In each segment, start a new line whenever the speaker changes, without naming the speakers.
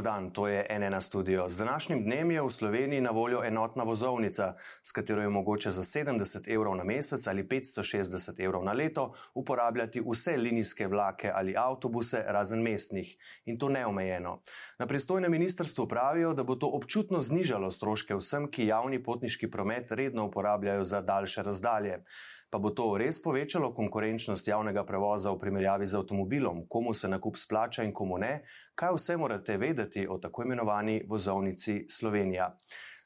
Dobar dan, to je NN studio. Z današnjim dnem je v Sloveniji na voljo enotna vozovnica, s katero je mogoče za 70 evrov na mesec ali 560 evrov na leto uporabljati vse linijske vlake ali avtobuse, razen mestnih. In to neomejeno. Na pristojnem ministrstvu pravijo, da bo to občutno znižalo stroške vsem, ki javni potniški promet redno uporabljajo za daljše razdalje. Pa bo to res povečalo konkurenčnost javnega prevoza v primerjavi z avtomobilom, komu se nakup splača in komu ne? Kaj vse morate vedeti o tako imenovani vozovnici Slovenija?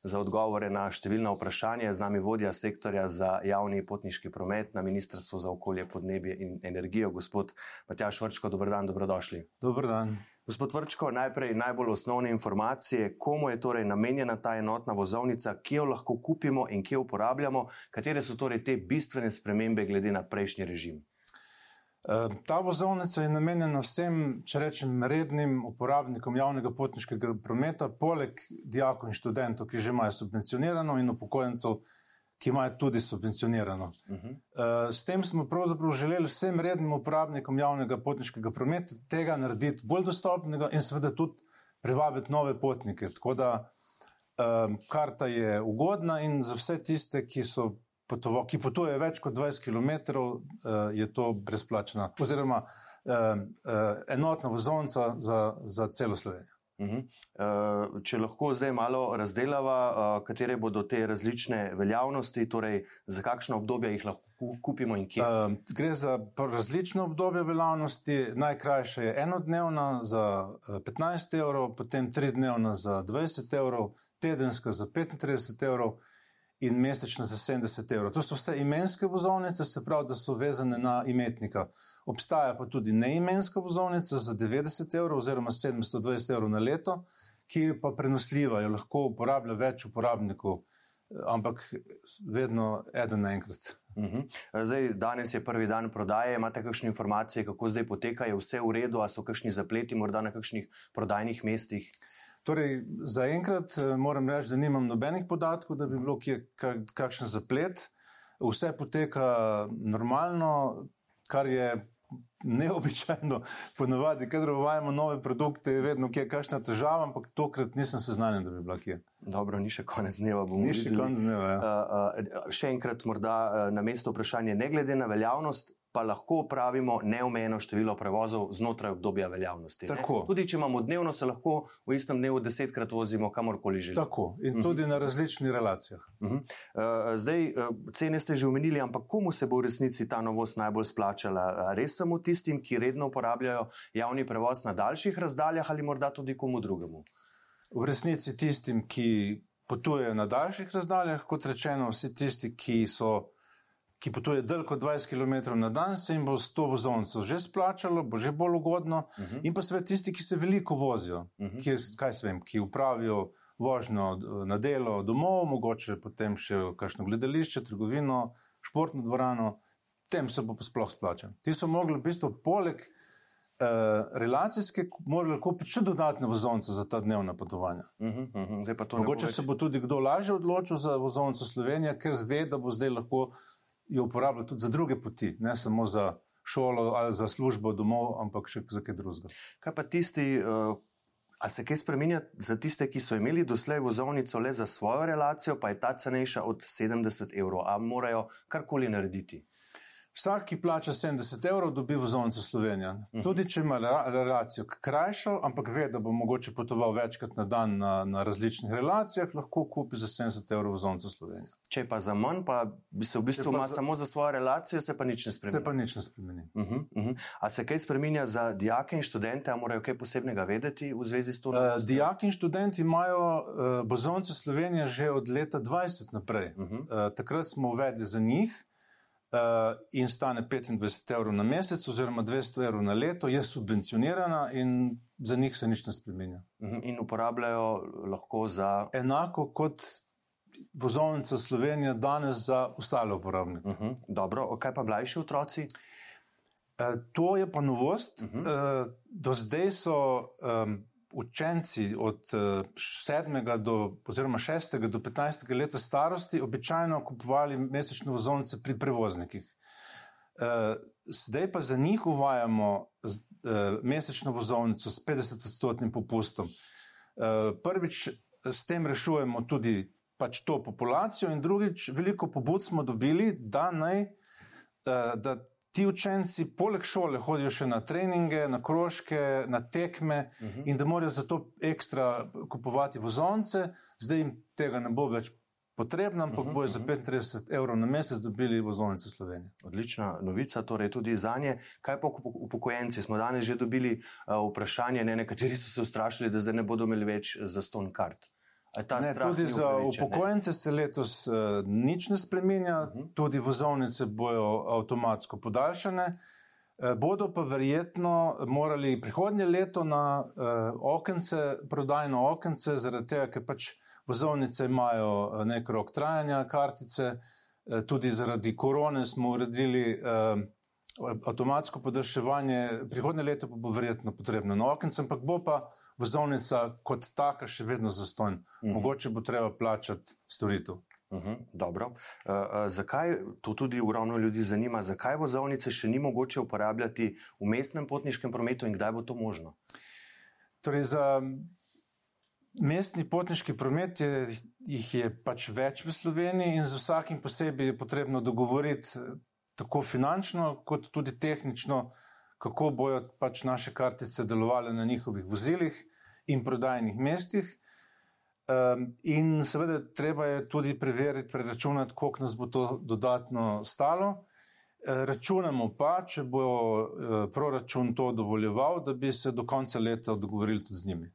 Za odgovore na številna vprašanja je z nami vodja sektorja za javni potniški promet na Ministrstvu za okolje, podnebje in energijo, gospod Matjaš Vrčko. Dobro dan, dobrodošli.
Dobro dan.
Gospod Vrčko, najprej najbolj osnovne informacije, komu je torej namenjena ta enotna vozovnica, kje jo lahko kupimo in kje uporabljamo, katere so torej te bistvene spremembe glede na prejšnji režim.
Eh, ta vozovnica je namenjena vsem, če rečem, rednim uporabnikom javnega potniškega prometa, poleg dijakov in študentov, ki že imajo subvencionirano, in upokojencev, ki imajo tudi subvencionirano. Uh -huh. uh, s tem smo pravzaprav želeli vsem rednim uporabnikom javnega potniškega prometa tega narediti bolj dostopnega in seveda tudi privabiti nove potnike. Tako da uh, karta je ugodna in za vse tiste, ki, potoval, ki potujejo več kot 20 km, uh, je to brezplačna oziroma uh, uh, enotna vozovnica za, za celo Slovenijo. Uh -huh.
uh, če lahko zdaj malo razdelava, uh, katere bodo te različne veljavnosti, torej za kakšno obdobje jih lahko kupimo in kje? Uh,
gre za različne obdobje veljavnosti. Najkrajša je enodnevna za 15 evrov, potem tridnevna za 20 evrov, tedenska za 35 evrov in mesečna za 70 evrov. To so vse imenske vozovnice, se pravi, da so vezane na imetnika. Obstaja pa tudi neimenska vozovnica za 90 evrov oziroma 720 evrov na leto, ki je pa prenosljiva, jo lahko uporablja več uporabnikov, ampak vedno eden naenkrat.
Uh. -huh. Zdaj, danes je prvi dan prodaje. Imate kakšne informacije, kako zdaj poteka, je vse v redu, ali so kakšni zapleti, morda na kakšnih prodajnih mestih?
Torej, zaenkrat eh, moram reči, da nimam nobenih podatkov, da bi bilo kje kakšen zaplet. Vse poteka normalno, kar je neobičajno, ponovadi, kadar uvajamo nove produkte, je vedno kje kakšna težava, ampak tokrat nisem seznanjen, da bi bila kje.
Dobro, ni še konec dneva.
Ni še konec dneva. Ja.
Uh, uh, še enkrat, morda uh, na mesto vprašanje, ne glede na veljavnost, pa lahko upravimo neomejeno število prevozov znotraj obdobja veljavnosti. Tudi če imamo dnevno, se lahko v istem dnevu desetkrat vozimo kamorkoli želimo.
Tako in tudi uh -huh. na različnih relacijah. Uh -huh.
uh, zdaj, uh, cene ste že omenili, ampak komu se bo v resnici ta novost najbolj splačala? Res samo tistim, ki redno uporabljajo javni prevoz na daljših razdaljah ali morda tudi komu drugemu?
V resnici tistim, ki potujejo na daljših razdaljah, kot rečeno, vsi tisti, ki so ki potuje dalj kot 20 km na dan, se jim bo s to vozovnico že splačalo, bo že bolj ugodno. Uh mhm. -huh. In pa seveda tisti, ki se veliko vozijo, uh mhm. -huh. ki, kaj se vem, ki upravijo vožnjo na delo domov, mogoče potem še kakšno gledališče, trgovino, športno dvorano, tem se bo pa sploh splačal. Ti so mogli v bistvu poleg. Uh, relacijske, morali kupiti še dodatne vozovnice za ta dnevna potovanja. Uh -huh, uh -huh. Mogoče se bo tudi kdo lažje odločil za vozovnico Slovenije, ker zve, da bo zdaj lahko jo uporablja tudi za druge poti, ne samo za šolo ali za službo domov, ampak še za kaj drugega.
Kaj pa tisti, uh, a se kaj spremenja za tiste, ki so imeli doslej vozovnico le za svojo relacijo, pa je ta cenejša od 70 evrov, a morajo karkoli narediti?
Vsak, ki plača 70 evrov, dobi vozovnico Slovenije. Mhm. Tudi če ima relacijo krajšo, ampak ve, da bo mogoče potoval večkrat na dan na, na različnih relacijah, lahko kupi za 70 evrov vozovnico Slovenije.
Če pa za manj, pa se v bistvu ima za... samo za svojo relacijo, se pa nič ne spremeni.
Se pa nič ne spremeni. Uh
-huh, uh -huh. A se kaj spremenja za dijake in študente, a morajo kaj posebnega vedeti v zvezi s to? Uh,
dijaki in študenti imajo uh, vozovnico Slovenije že od leta 20 naprej. Uh -huh. uh, takrat smo uvedli za njih. Uh, in stane 25 evrov na mesec, oziroma 200 evrov na leto, je subvencionirana in za njih se nič ne spremenja.
Mhm, in uporabljajo lahko za.
Enako kot vozovnica Slovenija danes za ostale uporabnike. Uh
mhm, -huh. Dobro, kaj pa mlajši otroci?
Uh, to je pa novost. Uh -huh. uh, do zdaj so um, učenci od 7. Do, oziroma 6. do 15. leta starosti običajno kupovali mesečne vozovnice pri prevoznikih. Zdaj pa za njih uvajamo mesečno vozovnico s 50-odstotnim popustom. Prvič s tem rešujemo tudi pač to populacijo, in drugič, veliko pobud smo dobili, da naj. Da ti učenci, poleg šole, hodijo še na treninge, na krožke, na tekme uh -huh. in da morajo za to ekstra kupovati vozovnice, zdaj jim tega ne bo več potrebno, ampak uh -huh, bojo za 35 evrov na mesec dobili vozovnice Slovenije.
Odlična novica, torej tudi za nje. Kaj pa upokojenci? Smo danes že dobili uh, vprašanje, ne, nekateri so se ustrašili, da zdaj ne bodo imeli več za ston kart.
Ne, tudi za upokojence se letos uh, nič ne spremenja, uh -huh. tudi vozovnice bodo avtomatsko podaljšane. Uh, bodo pa verjetno morali prihodnje leto na uh, okence, prodajno okence, zaradi tega, ker pač vozovnice imajo nek rok trajanja, kartice, uh, tudi zaradi korone smo uredili uh, avtomatsko podaljševanje, prihodnje leto pa bo verjetno potrebno na okence, ampak bo pa vozovnica kot taka še vedno zastonj. Uh mhm. -huh. Mogoče bo treba plačati storitev.
Uh -huh, dobro. Uh, uh, zakaj to tudi uglavnom ljudi zanima? Zakaj vozovnice še ni mogoče uporabljati v mestnem potniškem prometu in kdaj bo to možno?
Torej, za mestni potniški promet je, jih je pač več v Sloveniji in za vsakim posebej je potrebno dogovoriti tako finančno, kot tudi tehnično, uh, kako bojo pač naše kartice delovale na njihovih vozilih in prodajnih mestih. Um, in seveda, treba je tudi preveriti, preračunati, koliko nas bo to dodatno stalo. E, računamo pa, če bo e, proračun to dovoljeval, da bi se do konca leta dogovorili tudi z njimi.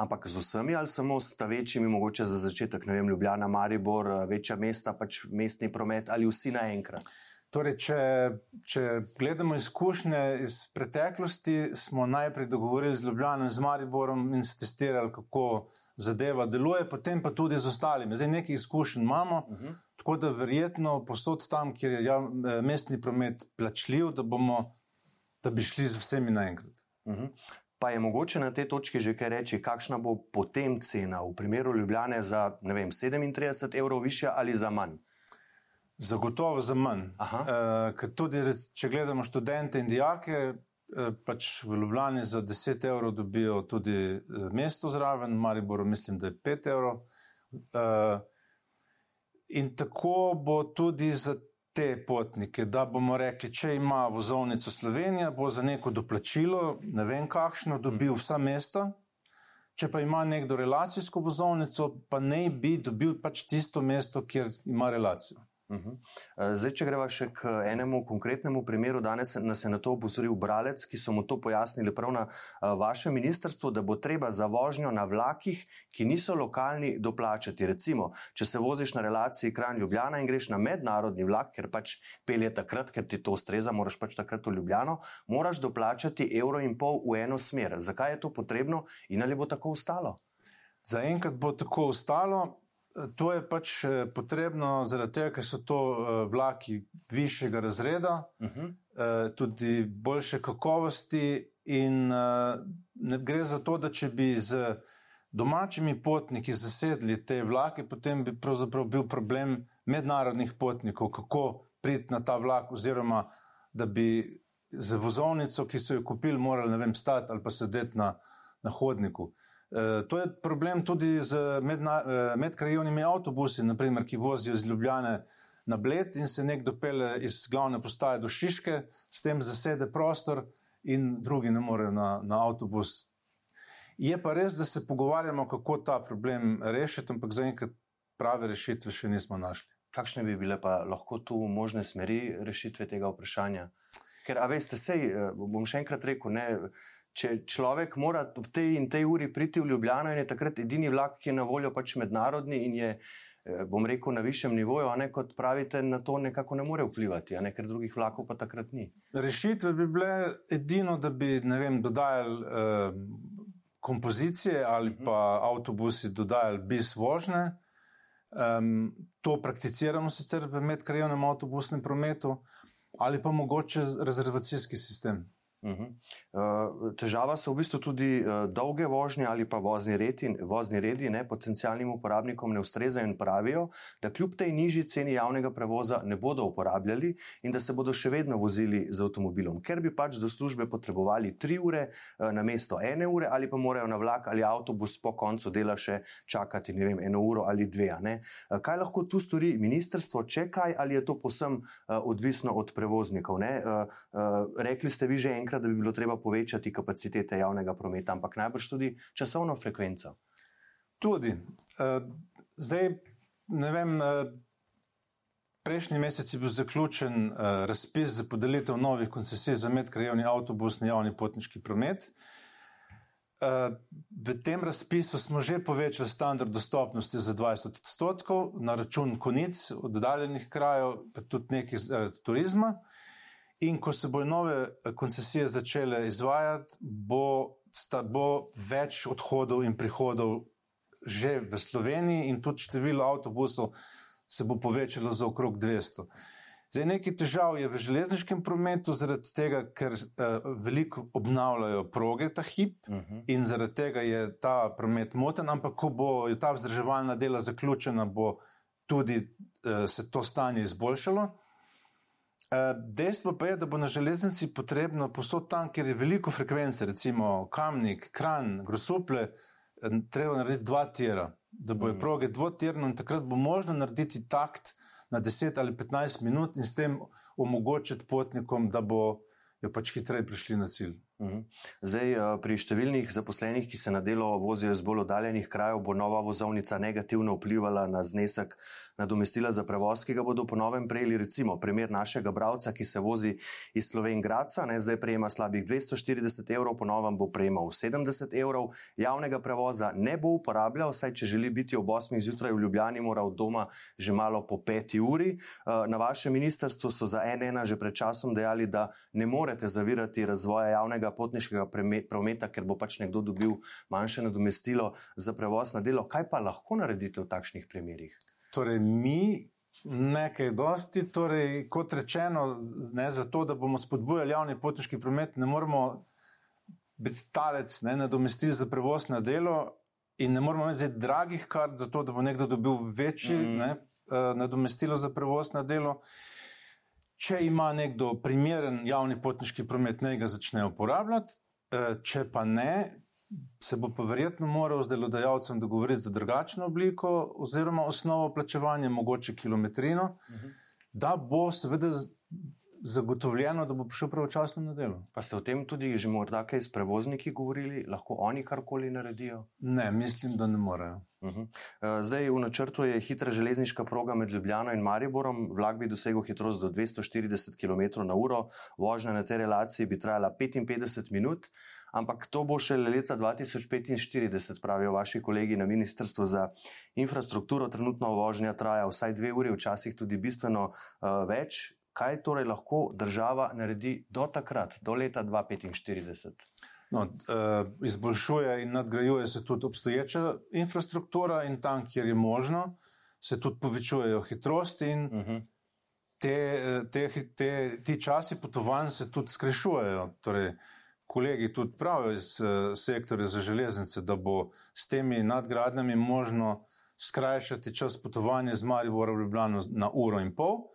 Ampak z vsemi ali samo s večjimi, mogoče za začetek, ne vem, Ljubljana, Maribor, večja mesta, pač mestni promet ali vsi naenkrat?
Torej, če, če gledamo izkušnje iz preteklosti, smo najprej dogovorili z Ljubljano in z Mariborom in se testirali, kako zadeva deluje, potem pa tudi z ostalimi. Zdaj nekaj izkušenj imamo, uh mhm. -huh. tako da verjetno posod tam, kjer je jav, eh, mestni promet plačljiv, da, bomo, da bi šli z vsemi naenkrat. Uh
mhm. -huh. Pa je mogoče na tej točki že kaj reči, kakšna bo potem cena v primeru Ljubljane za vem, 37 evrov više ali za manj?
Zagotovo za manj. Uh, tudi, če gledamo študente in dijake, uh, pač v Ljubljani za 10 evrov dobijo tudi uh, mesto zraven, v Mariboru mislim, da je 5 evrov. Uh, in tako bo tudi za te potnike, da bomo rekli, če ima vozovnico Slovenija, bo za neko doplačilo, ne vem kakšno, dobil vsa mesta. Če pa ima nekdo relacijsko vozovnico, pa ne bi dobil pač tisto mesto, kjer ima relacijo.
Mhm. Eh, zdaj, če greva še k enemu konkretnemu primeru, danes nas je na to opozoril Bralec, ki so mu to pojasnili prav na eh, vašem ministrstvu, da bo treba za vožnjo na vlakih, ki niso lokalni, doplačati. Recimo, če se voziš na relaciji Kran-Ljubljana in greš na mednarodni vlak, ker pač pelje takrat, ker ti to ustreza, moraš pač takrat v Ljubljano, moraš doplačati evro in pol v eno smer. Zakaj je to potrebno in ali bo tako ostalo?
Zaenkrat bo tako ostalo. To je pač eh, potrebno, zaradi tega, ker so to eh, vlaki višjega razreda, uh mhm. -huh. Eh, tudi boljše kakovosti. In ne gre za to, da če bi z domačimi potniki zasedli te vlake, potem bi pravzaprav bil problem mednarodnih potnikov, kako priti na ta vlak, oziroma da bi z vozovnico, ki so jo kupili, morali ne vem, stati ali pa sedeti na, na hodniku. Eh, to je problem tudi z eh, medkrajovnimi avtobusi, naprimer, ki vozijo iz Ljubljane na Bled in se nekdo pele iz glavne postaje do Šiške, s tem zasede prostor in drugi ne morejo na, na avtobus. Je pa res, da se pogovarjamo, kako ta problem rešiti, ampak zaenkrat prave rešitve še nismo našli.
Kakšne bi bile pa lahko tu možne smeri rešitve tega vprašanja? Ker, a veste, sej, eh, bom še enkrat rekel, ne če človek mora v tej in tej uri priti v Ljubljano in je takrat edini vlak, ki je na voljo pač mednarodni in je, eh, bom rekel, na višjem nivoju, a ne kot pravite, na to nekako ne more vplivati, a ne ker drugih vlakov pa takrat ni.
Rešitve bi bile edino, da bi, ne vem, dodajali eh, kompozicije ali uh mhm. pa avtobusi dodajali bis vožnje. Um, to prakticiramo sicer v medkrajovnem avtobusnem prometu, ali pa mogoče rezervacijski sistem.
Uh -huh. Težava so v bistvu tudi uh, dolge vožnje ali pa vozni redi, vozni redi ne, potencijalnim uporabnikom ne ustrezajo in pravijo, da kljub tej nižji ceni javnega prevoza ne bodo uporabljali in da se bodo še vedno vozili z avtomobilom, ker bi pač do službe potrebovali tri ure uh, na mesto ene ure ali pa morajo na vlak ali avtobus po koncu dela še čakati vem, eno uro ali dve. Uh, kaj lahko tu stori ministrstvo, če kaj, ali je to posem uh, odvisno od prevoznikov? Uh, uh, rekli ste vi že enkrat, enkrat, da bi bilo treba povečati kapacitete javnega prometa, ampak najbrž tudi časovno frekvenco.
Tudi. Uh, zdaj, ne vem, uh, prejšnji mesec je bil zaključen uh, razpis za podelitev novih koncesij za medkrajevni avtobusni javni potniški promet. V tem razpisu smo že povečali standard dostopnosti za 20 odstotkov na račun konic, oddaljenih krajev, pa tudi nekaj zaradi turizma. In ko se bodo nove eh, koncesije začele izvajati, bo, sta, bo več odhodov in prihodov že v Sloveniji, in tudi število avtobusov se bo povečalo za okrog 200. Zdaj, nekaj težav je v železniškem prometu, zaradi tega, ker uh, veliko obnavljajo proge ta hip uh mhm. -huh. in zaradi tega je ta promet moten, ampak ko bo ta vzdrževalna dela zaključena, bo tudi uh, se to stanje izboljšalo. Eh, dejstvo pa je, da bo na železnici potrebno posod tam, kjer je veliko frekvence, recimo Kamnik, Kran, Grosuple, eh, treba narediti dva tira, da bojo mm. proge dvotirno in takrat bo možno narediti takt na 10 ali 15 minut in s tem omogočiti potnikom, da bo pač hitreje prišli na cilj.
Mhm. Zdaj, eh, pri številnih zaposlenih, ki se na delo vozijo iz bolj oddaljenih krajev, bo nova vozovnica negativno vplivala na znesek nadomestila za prevoz, ki ga bodo ponovem prejeli. Recimo, primer našega bralca, ki se vozi iz Slovengraca, ne, zdaj prejema slabih 240 evrov, ponovem bo prejemal 70 evrov, javnega prevoza ne bo uporabljal, saj če želi biti ob 8. zjutraj v Ljubljani, mora od doma že malo po 5 uri. Eh, na vašem ministrstvu so za NN že pred časom dejali, da ne morete zavirati razvoja javnega potniškega prometa, ker bo pač nekdo dobil manjše nadomestilo za prevoz na delo. Kaj pa lahko naredite v takšnih primerih?
Torej, mi nekaj dosti, torej, kot rečeno, ne zato, da bomo spodbujali javni potniški promet, ne moramo biti talec, ne nadomestili za prevoz na delo. In ne moramo imeti dragih kart, zato da bo nekdo dobil večji mm. ne, uh, nadomestilo za prevoz na delo. Če ima nekdo primeren javni potniški promet, naj ga začne uporabljati, eh, če pa ne, se bo pa verjetno moral z delodajalcem dogovoriti za drugačno obliko oziroma osnovo plačevanja, mogoče kilometrino, uh. -huh. da bo seveda zagotovljeno, da bo prišel pravočasno na delo.
Pa ste o tem tudi že morda kaj s prevozniki govorili, lahko oni karkoli naredijo?
Ne, mislim, da ne morejo.
Uh -huh. Zdaj v načrtu je hitra železniška proga med Ljubljano in Mariborom. Vlak bi dosegel hitrost do 240 km/h, vožnja na tej relaciji bi trajala 55 minut. Ampak to bo šele leta 2045, pravijo vaši kolegi na Ministrstvu za infrastrukturo. Trenutno vožnja traja vsaj dve uri, včasih tudi bistveno uh, več kaj torej lahko država naredi do takrat, do leta 2045?
No, eh, izboljšuje in nadgrajuje se tudi obstoječa infrastruktura, in tam, kjer je možno, se tudi povečujejo hitrosti, in uh mhm. -huh. te, te, te, ti časi potovanj se tudi skrajšujejo. Torej, kolegi tudi pravijo iz uh, sektorja za železnice, da bo s temi nadgradnjami možno skrajšati čas potovanja z Maribora v Ljubljano na uro in pol. Uh,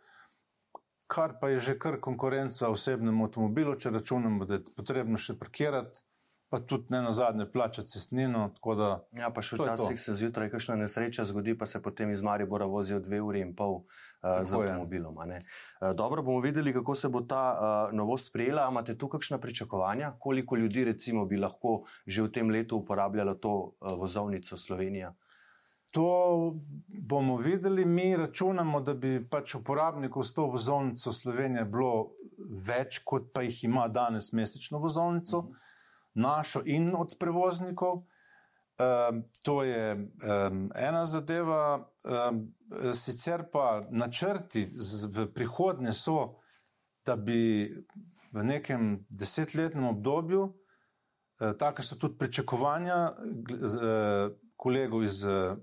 kar pa je že kar konkurenca osebnemu avtomobilu, če računamo, da je potrebno še parkirati. Pa tudi ne na zadnje plačati cestnino. Da,
ja, pa še včasih se zjutraj kakšna nesreča zgodi, pa se potem iz Maribora vozijo dve uri in pol uh, z avtomobilom. Uh, dobro, bomo videli, kako se bo ta uh, novost prijela. Imate tu kakšna pričakovanja, koliko ljudi recimo bi lahko že v tem letu uporabljalo to uh, vozovnico Slovenija?
To bomo videli, mi računamo, da bi pač uporabnikov s to vozovnico Slovenije bilo več, kot pa jih ima danes mesečno vozovnico, mm -hmm. Našo in od prevoznikov. Um, to je um, ena zadeva, um, sicer pa načrti z, v prihodnje so, da bi v nekem desetletnem obdobju, uh, tako so tudi pričakovanja. Uh, kolegov iz uh,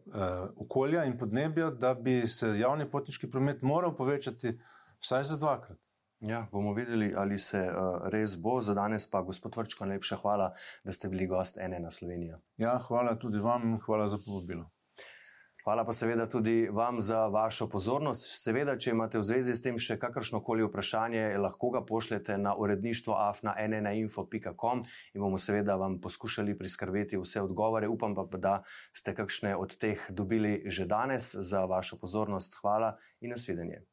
okolja in podnebja, da bi se javni potniški promet moral povečati vsaj za dvakrat.
Ja, bomo videli, ali se uh, res bo. Za danes pa, gospod Vrčko, najlepša hvala, da ste bili gost ene na Slovenijo.
Ja, hvala tudi vam, hvala za povabilo.
Hvala pa seveda tudi vam za vašo pozornost. Seveda, če imate v zvezi s tem še kakršno koli vprašanje, lahko ga pošljete na uredništvo afna.nnainfo.com in bomo seveda vam poskušali priskrbeti vse odgovore. Upam pa, da ste kakšne od teh dobili že danes. Za vašo pozornost hvala in nasvidenje.